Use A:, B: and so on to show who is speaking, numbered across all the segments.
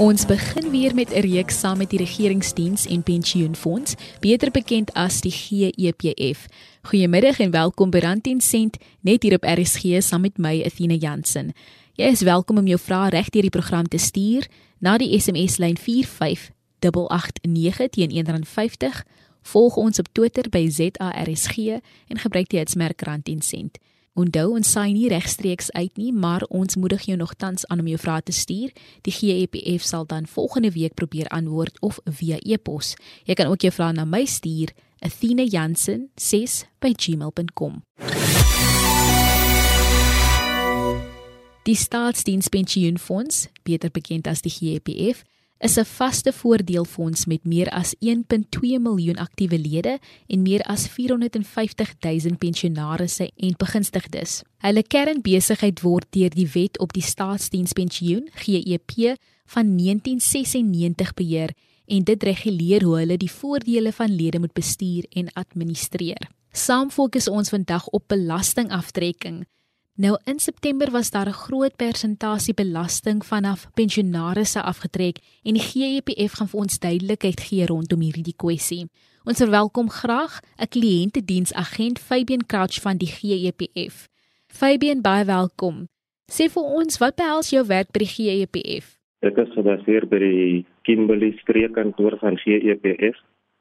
A: Ons begin weer met 'n reeks saam met die Regeringsdiens en Pensioenfonds, beter bekend as die GEPF. Goeiemiddag en welkom by Rand 10 Sent, net hier op RSG saam met my Athena Jansen. Jy is welkom om jou vrae reg deur die program te stuur na die SMS lyn 45889 teen R1.50. Volg ons op Twitter by ZARSG en gebruik die hitsmerk Rand 10 Sent. Onthou ons saai nie regstreeks uit nie, maar ons moedig jou nogtans aan om jou vrae te stuur. Die GEPF sal dan volgende week probeer antwoord of via e-pos. Jy kan ook jou vrae na my stuur, athenajansen6@gmail.com. Die Staatsdienspensioenfonds, beter bekend as die GEPF, is 'n vaste voordeelfonds met meer as 1.2 miljoen aktiewe lede en meer as 450 000 pensionaarsse en begunstigdes. Hulle kernbesigheid word deur die Wet op die Staatsdienspensioen GEP van 1996 beheer en dit reguleer hoe hulle die voordele van lede moet bestuur en administreer. Saam fokus ons vandag op belastingaftrekking Nou in September was daar 'n groot persentasie belasting vanaf pensionaarsse afgetrek en die GEPF gaan vir ons duidelikheid gee rondom hierdie kwessie. Ons verwelkom graag 'n kliëntediensagent Fabian Crouch van die GEPF. Fabian, baie welkom. Sê vir ons wat behels jou werk by die GEPF?
B: Ek is gebaseer by die Kimberley streekkantoor van GEPF.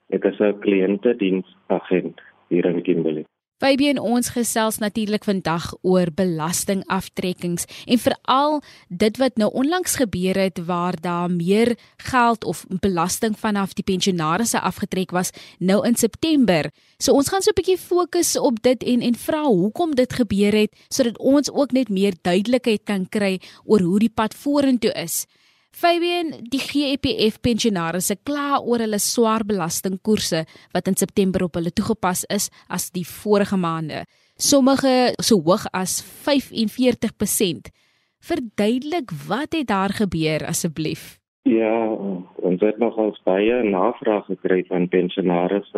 B: Ek is 'n kliëntediensagent hier in Kimberley.
A: Fabian ons gesels natuurlik vandag oor belastingaftrekkings en veral dit wat nou onlangs gebeur het waar daar meer geld of belasting vanaf die pensionaarsse afgetrek was nou in September. So ons gaan so 'n bietjie fokus op dit en en vra hoekom dit gebeur het sodat ons ook net meer duidelikheid kan kry oor hoe die pad vorentoe is. Fabian, die GEPF pensionaars kla oor hulle swaar belastingkoerse wat in September op hulle toegepas is as die vorige maande. Sommige so hoog as 45%. Verduidelik wat het daar gebeur asseblief?
B: Ja, ons het nog al baie navraag gekry van pensionaars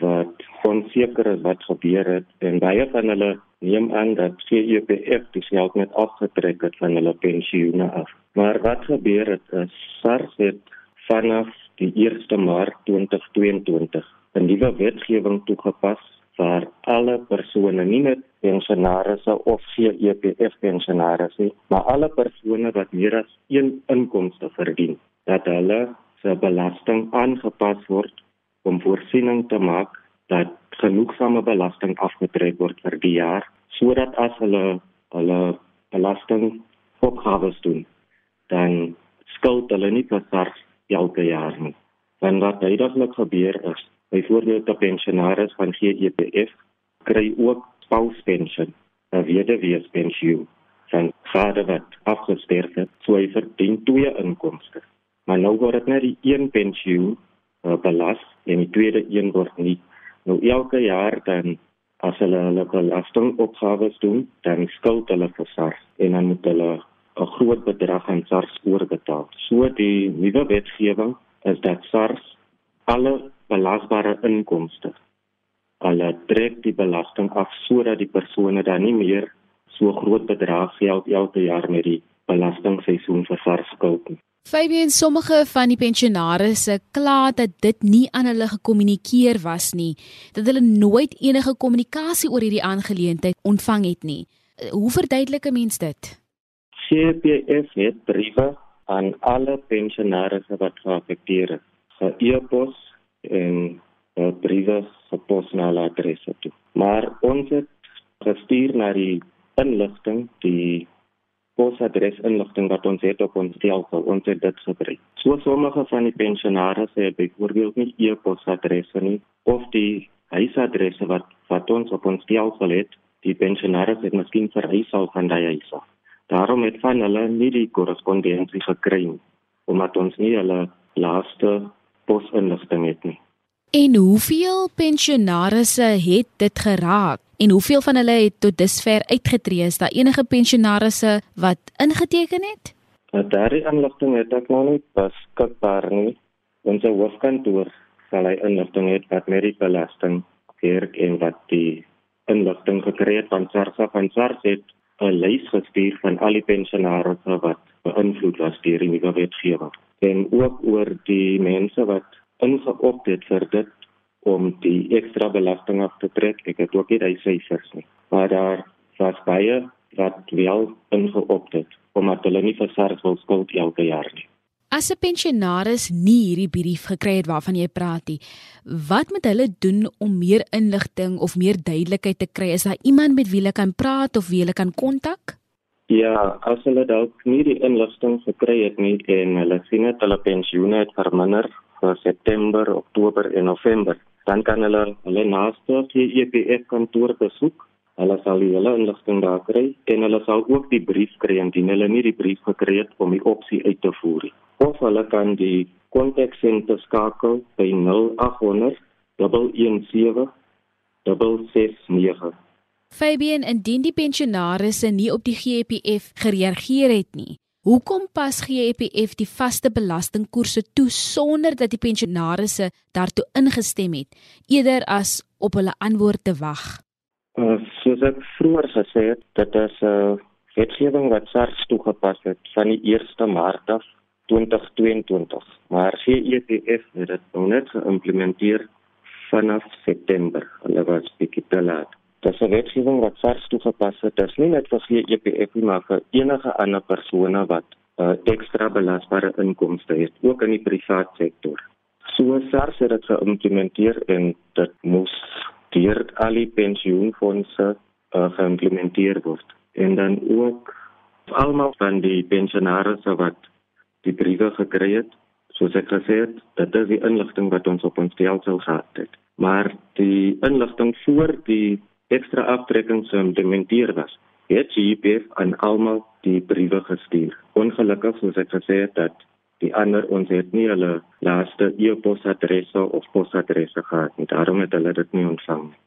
B: wat onseker is wat gebeur het en baie van hulle neem aan dat CEPF die geld net afgetrek het van hulle pensioene af. Maar wat gebeur het is SARS het vanaf die 1 Maart 2022 'n nuwe wetgewing toegepas vir alle persone, nie net pensionaarsse of CEPF pensionaarsse, maar alle persone wat meer as een inkomste verdien, dat hulle se belasting aangepas word om voorsiening te maak dat genoegsame belasting afgetrek word vir die jaar sodat as hulle hulle belasting opgawes doen dan skuld hulle nie vir SARS elke jaar nie. Want wat duidelik gebeur is, byvoorbeeld die pensionaars van GEPF kry ook spouspensioen, 'n weduweespensioen van vader wat afgestorwe het, so hy verdien twee inkomste. Maar nou word dit net die een pensioen uh, belas en die tweede een word nie Nou elke jaar dan as hulle hulle belastingopgawes doen, dan skuld hulle vir SARS en dan moet hulle 'n groot bedrag aan SARS oorbetaal. So die nuwe wetgewing is dat SARS alle belasbare inkomste alle trek die belasting af sodat die persone dan nie meer so groot bedrag geld elke jaar met die belastingseisoen vir SARS skuld nie.
A: Fabian, sommige van die pensionaars se kla dat dit nie aan hulle gekommunikeer was nie, dat hulle nooit enige kommunikasie oor hierdie aangeleentheid ontvang het nie. Hoe verduidelik 'n mens dit?
B: CPF het briewe aan alle pensionaars wat geaffekteer is, ge-e-pos en uh, briewe gepos na hulle adresse toe. Maar ons het gestuur na die inligting die posadres inligting wat ons het op ons stelsel ons het dit gebruik. So sommige van die pensionaars het byvoorbeeld nie e-posadresse nie of die huisadresse wat wat ons op ons stelsel het, die pensionaars het miskien verhuis al van daai huis af. Daarom het van hulle nie die korrespondensie gekry omdat ons nie hulle laaste posinligting het nie.
A: En hoeveel pensionaars het dit geraak? En hoeveel van hulle het tot dusver uitgetree? Is daar enige pensionaars wat ingeteken het?
B: Uh, Daardie inligting het ek nog nie beskikbaar nie. Ons hoofkantoor sal hy inligting hê wat met die belasting kerk en wat die inligting gekry het van SARS van SARS het 'n lys gestuur van al die pensionaars wat beïnvloed was deur die nuwe wetgewing. En ook oor die mense wat ingeopt het vir dit om die ekstra belasting af te trek. Ek het ook nie daai syfers nie. Maar daar was baie wat wel ingeopt het omdat hulle nie vir SARS wil skuld elke jaar nie.
A: As 'n pensionaris nie hierdie brief gekry het waarvan jy praat nie, wat moet hulle doen om meer inligting of meer duidelikheid te kry? Is daar iemand met wie hulle kan praat of wie hulle kan kontak?
B: Ja, as hulle dalk nie die inligting gekry het nie en hulle sien net hulle pensioene het verminder vir September, Oktober en November, dan kan hulle hulle naaste EPF kantoor besoek Hulle sal hele inligting daar kry en hulle sal ook die brief kry indien hulle nie die brief gekry het om die opsie uit te voer nie. Of hulle kan die kontaksenter skakel by 0800 117 669.
A: Fabian, indien die pensionaars nie op die GEPF gereageer het nie, hoekom pas GEPF die vaste belastingkoerse toe sonder dat die pensionaars daartoe ingestem het, eerder as op hulle antwoord te wag?
B: Uh, soos ek vroeër gesê het, dit is 'n uh, wetgewing wat SARS toegepas het van die 1 Maart af 2022, maar GEPF het dit nou net geïmplementeer vanaf September. Hulle was bietjie te laat. Dit is 'n wetgewing wat SARS toegepas het. Dit is nie net vir GEPF maar vir enige ander persone wat uh, ekstra belasbare inkomste het, ook in die private sektor. So SARS het dit geïmplementeer en dit moes deur al die pensioenfondse uh, geïmplementeer word en dan ook almal van die pensionaars wat die briewe gekry het soos ek gesê het dit is die inligting wat ons op ons stelsel gehad het maar die inligting voor die ekstra aftrekkings geïmplementeer was het GPF aan almal die briewe gestuur ongelukkig soos ek gesê het dat die ander ons het nie hulle laaste e-posadresse of posadresse gehad nie. Daarom het hulle dit nie ontvang nie.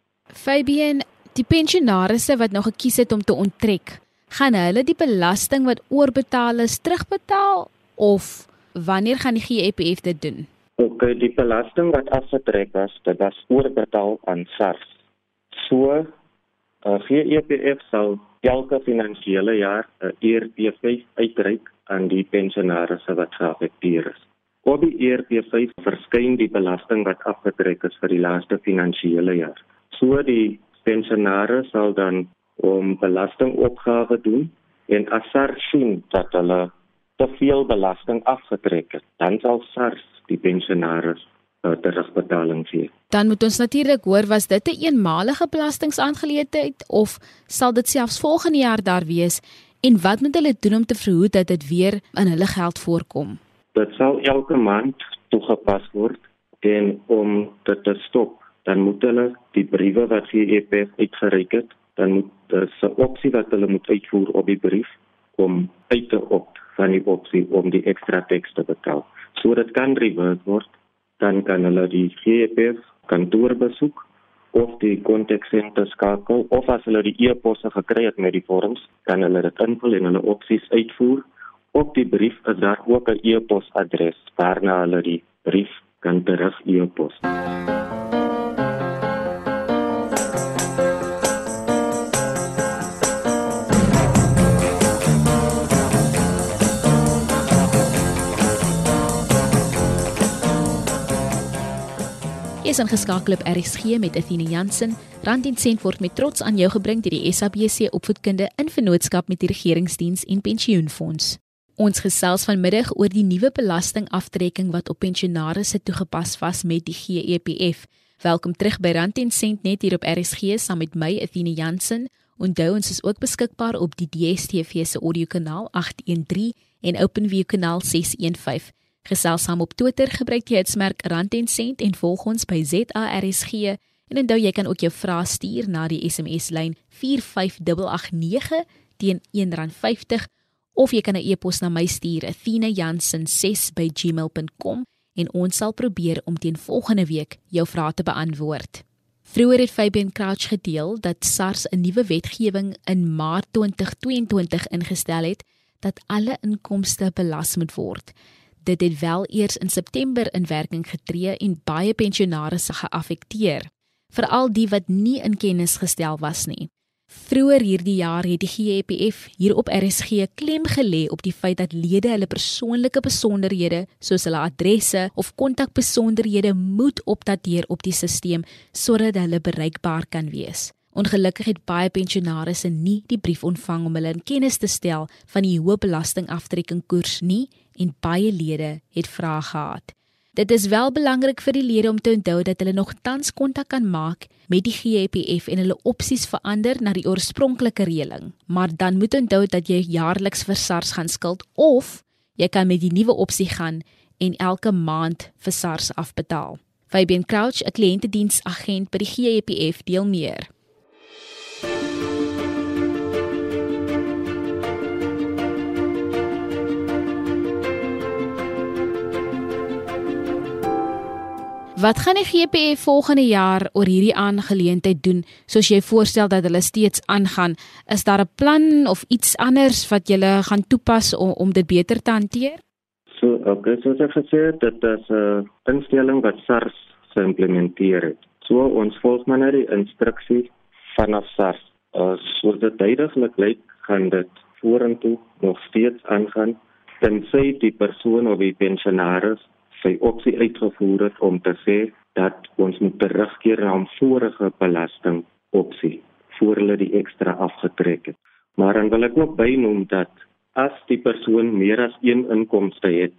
A: Fabian, die pensionaars wat nou gekies het om te onttrek, gaan hulle die belasting wat oorbetaal is terugbetaal of wanneer gaan die GEPF dit doen?
B: Ok, die belasting wat afgetrek was, dit was oorbetaal aan SARS. So, uh, GEPF sal elke finansiële jaar 'n ERP5 uitreik aan die pensionaars wat geaffekteer is. Op die ERP5 verskyn die belasting wat afgetrek is vir die laaste finansiële jaar. So die pensionaars sal dan om belastingopgawe doen en as SARS sien dat hulle te veel belasting afgetrek het, dan sal SARS die pensionaars uh, terugbetaling gee.
A: Dan moet ons natuurlik hoor was dit 'n een eenmalige belastingaangeleentheid of sal dit selfs volgende jaar daar wees En wat moet hulle doen om te verhoed dat dit weer in hulle geld voorkom?
B: Dit sal elke maand toegepas word en om dit te stop, dan moet hulle die briewe wat die EPF uitgereik het, dan moet daar 'n opsie wat hulle moet uitvoer op die brief om uit te opt van die opsie om die ekstra teks te betaal. So dit kan reverse word, dan kan hulle die EPF kantoor besoek of die kontaksenter skakel of as hulle die e-posse gekry het met die vorms, kan hulle dit invul en hulle opsies uitvoer. Op die brief is daar ook 'n e-posadres waarna hulle die brief kan terug e-pos.
A: Is ingeskakel op RSG met Athena Jansen. Rand en sent word met trots aan jou gebring deur die SABC Opvoedkunde in vennootskap met die Regeringsdiens en Pensioenfonds. Ons gesels vanmiddag oor die nuwe belastingaftrekking wat op pensionaars se toegepas was met die GEPF. Welkom terug by Rand en sent net hier op RSG saam met my Athena Jansen. Onthou ons is ook beskikbaar op die DStv se audiokanaal 813 en OpenView kanaal 615. Gesels saam op Twitter, gebruik die hitsmerk Rand en Sent en volg ons by ZARSG. En onthou jy kan ook jou vrae stuur na die SMS lyn 45889 teen R1.50 of jy kan 'n e-pos na my stuur, athena.jansen6@gmail.com en ons sal probeer om teen volgende week jou vrae te beantwoord. Vroeger het Fabian Crouch gedeel dat SARS 'n nuwe wetgewing in Maart 2022 ingestel het dat alle inkomste belas moet word dit het wel eers in September in werking getree en baie pensionaars se geaffekteer, veral die wat nie in kennis gestel was nie. Vroeger hierdie jaar het die GEPF hier op RSG klem gelê op die feit dat lede hulle persoonlike besonderhede soos hulle adresse of kontakbesonderhede moet opdateer op die stelsel sodat hulle bereikbaar kan wees. Ongelukkig het baie pensionaarsse nie die brief ontvang om hulle in kennis te stel van die hoë belastingaftrekkingkoers nie en baie lede het vrae gehad. Dit is wel belangrik vir die lede om te onthou dat hulle nog tans kontak kan maak met die GEPF en hulle opsies verander na die oorspronklike reëling. Maar dan moet onthou dat jy jaarliks vir SARS gaan skuld of jy kan met die nuwe opsie gaan en elke maand vir SARS afbetaal. Fabian Crouch, 'n kliëntediensagent by die GEPF, deel meer. Wat gaan die GPF volgende jaar oor hierdie aangeleentheid doen? Soos jy voorstel dat hulle steeds aangaan, is daar 'n plan of iets anders wat jy gaan toepas om om dit beter te hanteer?
B: So, okay, soos ek gesê het, dit is 'n uh, instelling wat SARS geïmplementeer het. So ons volg maar net die instruksies vanaf SARS. Uh, so dit duidelik lyk gaan dit vorentoe nog steeds aangaan tensy die persoon of die pensionaris sy opsie uitgevoer het om te sê dat ons moet terugkeer na ons vorige belasting opsie voor hulle die ekstra afgetrek het. Maar dan wil ek ook bynoem dat as die persoon meer as een inkomste het,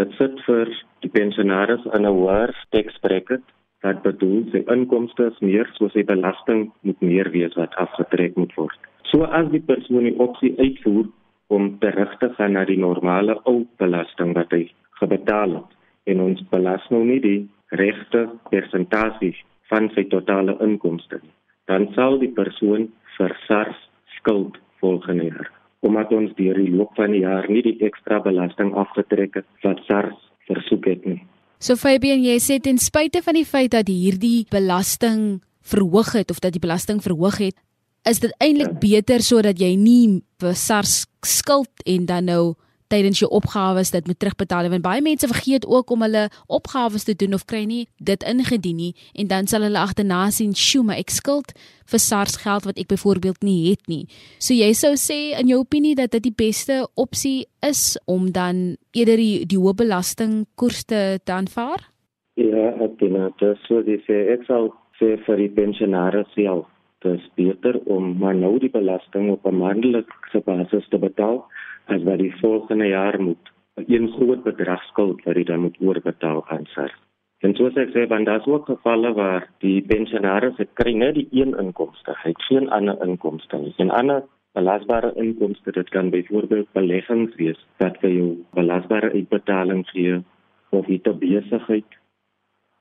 B: dit sit vir die pensionaris in 'n hoër tax-bracket wat bedoel sy inkomste is meer soos sy belasting moet meer wees wat afgetrek moet word. So as die persoon die opsie uitvoer om terug te gaan na die normale ou belasting wat hy gebetaal het, en ons belas nou nie die regte persentasie van sy totale inkomste nie. Dan sal die persoon vir SARS skuld volgende jaar omdat ons deur die loop van die jaar nie die ekstra belasting afgetrek het wat SARS versoek het nie.
A: So Fabian, jy sê ten spyte van die feit dat hierdie belasting verhoog het of dat die belasting verhoog het, is dit eintlik ja. beter sodat jy nie vir SARS skuld en dan nou tydens jou opgawes dit moet terugbetaal want baie mense vergeet ook om hulle opgawes te doen of kry nie dit ingedien nie en dan sal hulle agterna sien sjoe maar ek skuld vir SARS geld wat ek byvoorbeeld nie het nie. So jy sou sê in jou opinie dat dit die beste opsie is om dan eerder die, die hoë belastingkoers te aanvaar?
B: Ja, dink dat so dis ek sal sê vir die pensionaars self dis beter om maar nou die belasting op 'n maandelikse basis te betaal as wat die volgende jaar moet 'n groot bedrag skuld wat jy dan moet oorbetaal aan SARS. En soos ek sê, want daar's ook gevalle waar die pensionaars het kry net die een inkomste, hy het geen ander inkomste nie. En ander belasbare inkomste, dit kan byvoorbeeld beleggings wees wat vir jou belasbare uitbetaling gee of te besigheid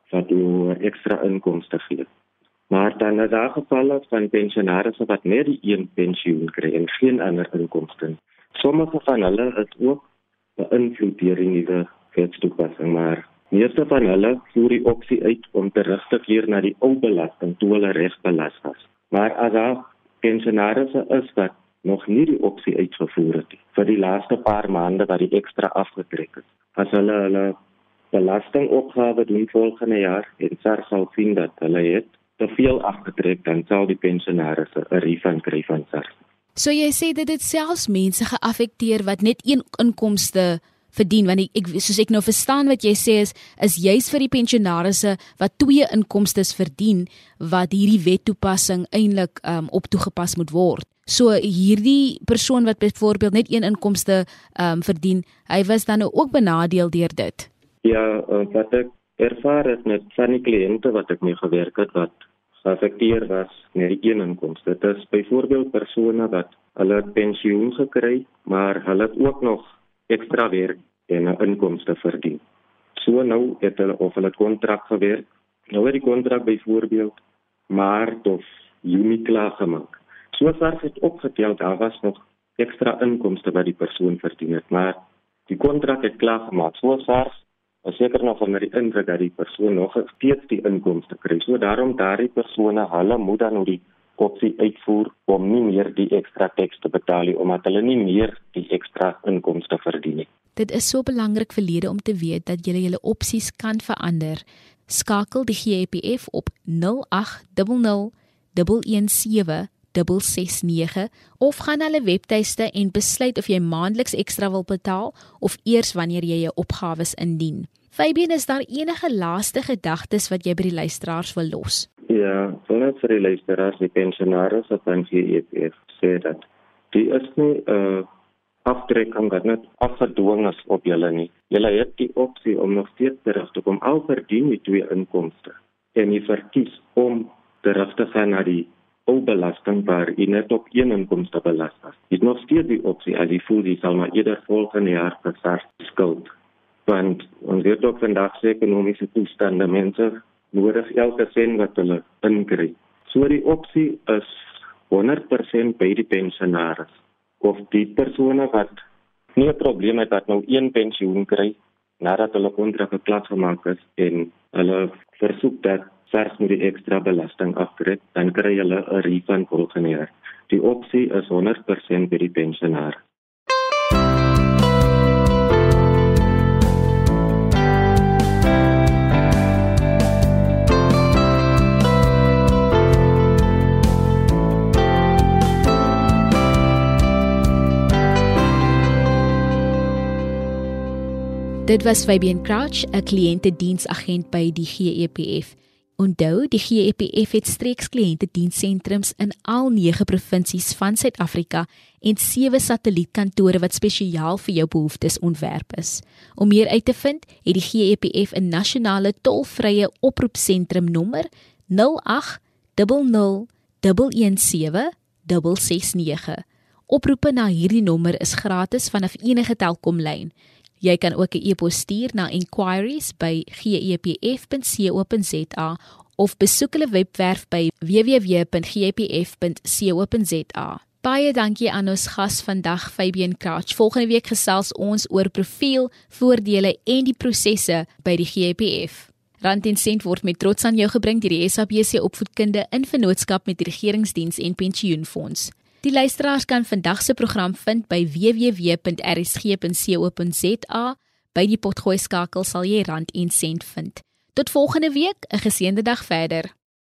B: wat jou ekstra inkomste gee. Maar dan is daar gevalle van pensionaars wat net die een pensioen kry en geen ander inkomste nie. Sommige van hulle is ook beïnvloed deur die nuwe wetstoepassing, maar meeste van hulle voer die opsie uit om terug te keer na die ou belasting toe hulle reg belas was. Maar as daar pensionaars is wat nog nie die opsie uitgevoer het vir die laaste paar maande wat die ekstra afgetrek het, as hulle hulle belastingopgawe doen volgende jaar en SARS sal sien dat hulle het te veel afgetrek, dan sal die pensionaars 'n refund kry van SARS.
A: So jy sê dit het selfs mense geaffekteer wat net een inkomste verdien want ek, ek soos ek nou verstaan wat jy sê is is juis vir die pensionaarsse wat twee inkomstes verdien wat hierdie wet toepassing eintlik um, op toegepas moet word. So hierdie persoon wat byvoorbeeld net een inkomste um, verdien, hy was dan nou ook benadeel deur dit.
B: Ja, uh, wat ek ervaar het met van die kliënte wat ek mee gewerk het wat geaffekteer was met die een inkomste. Dit is byvoorbeeld persone wat hulle pensioen gekry, maar hulle het ook nog ekstra werk en 'n inkomste verdien. So nou het hulle of hulle kontrak gewerk. Nou het die kontrak byvoorbeeld Maart of Junie klaar gemaak. So SARS het opgetel daar was nog ekstra inkomste wat die persoon verdien het, maar die kontrak het klaar gemaak. So is seker nog onder die indruk dat die persoon nog steeds die inkomste kry. So daarom daardie persone, hulle moet dan nou die opsie uitvoer om nie meer die ekstra teks te betaal nie omdat hulle nie meer die ekstra inkomste verdien nie.
A: Dit is so belangrik vir lede om te weet dat jy julle opsies kan verander. Skakel die GEPF op 0800 117 0110669 of gaan hulle webtuiste en besluit of jy maandeliks ekstra wil betaal of eers wanneer jy jou opgawes indien. Fabian, is daar enige laaste gedagtes wat jy by die luisteraars wil los?
B: Ja, net vir die luisteraars, die pensionaars op van GEPF sê dat die is nie 'n uh, aftrekking wat net afgedwing is op julle nie. Julle het die opsie om nog steeds terug te kom al verdien jy twee inkomste en jy verkies om terug te gaan na die belasting waar jy net op een inkomste belas. Jy het nog steeds die opsie as jy voel jy sal maar eerder volgende jaar vervars skuld want ons weet ook vandag se ekonomiese toestande mense nodig elke sent wat hulle inkry. So die opsie is 100% by die pensionaars of die persone wat nie 'n probleem het dat nou een pensioen kry nadat hulle kontrak geklap gemaak is en hulle versoek dat SARS moet die ekstra belasting aftrek, dan kry hulle 'n refund volgende jaar. Die opsie is 100% by die pensionaars.
A: Dit was Fabian Crouch, 'n kliëntediensagent by die GEPF. Onthou, die GEPF het streeks kliëntedienssentrums in al 9 provinsies van Suid-Afrika en 7 satellietkantore wat spesiaal vir jou behoeftes ontwerp is. Om meer uit te vind, het die GEPF 'n nasionale tolvrye oproepsentrum nommer 0800 117 669. Oproepe na hierdie nommer is gratis vanaf enige Telkomlyn. Jy kan ook 'n e-pos stuur na enquiries@gepf.co.za of besoek hulle webwerf by www.gepf.co.za. Baie dankie aan ons gas vandag Fabian Crouch. Volgende week gesels ons oor profiel, voordele en die prosesse by die GPF. Rand en sent word met trots aan jou gebring deur die SABC opvoedkunde in vennootskap met die Regeringsdiens en Pensioenfonds. Die luisteraars kan vandag se program vind by www.rsg.co.za. By die potgooi skakel sal jy rand en sent vind. Tot volgende week, 'n geseënde dag verder.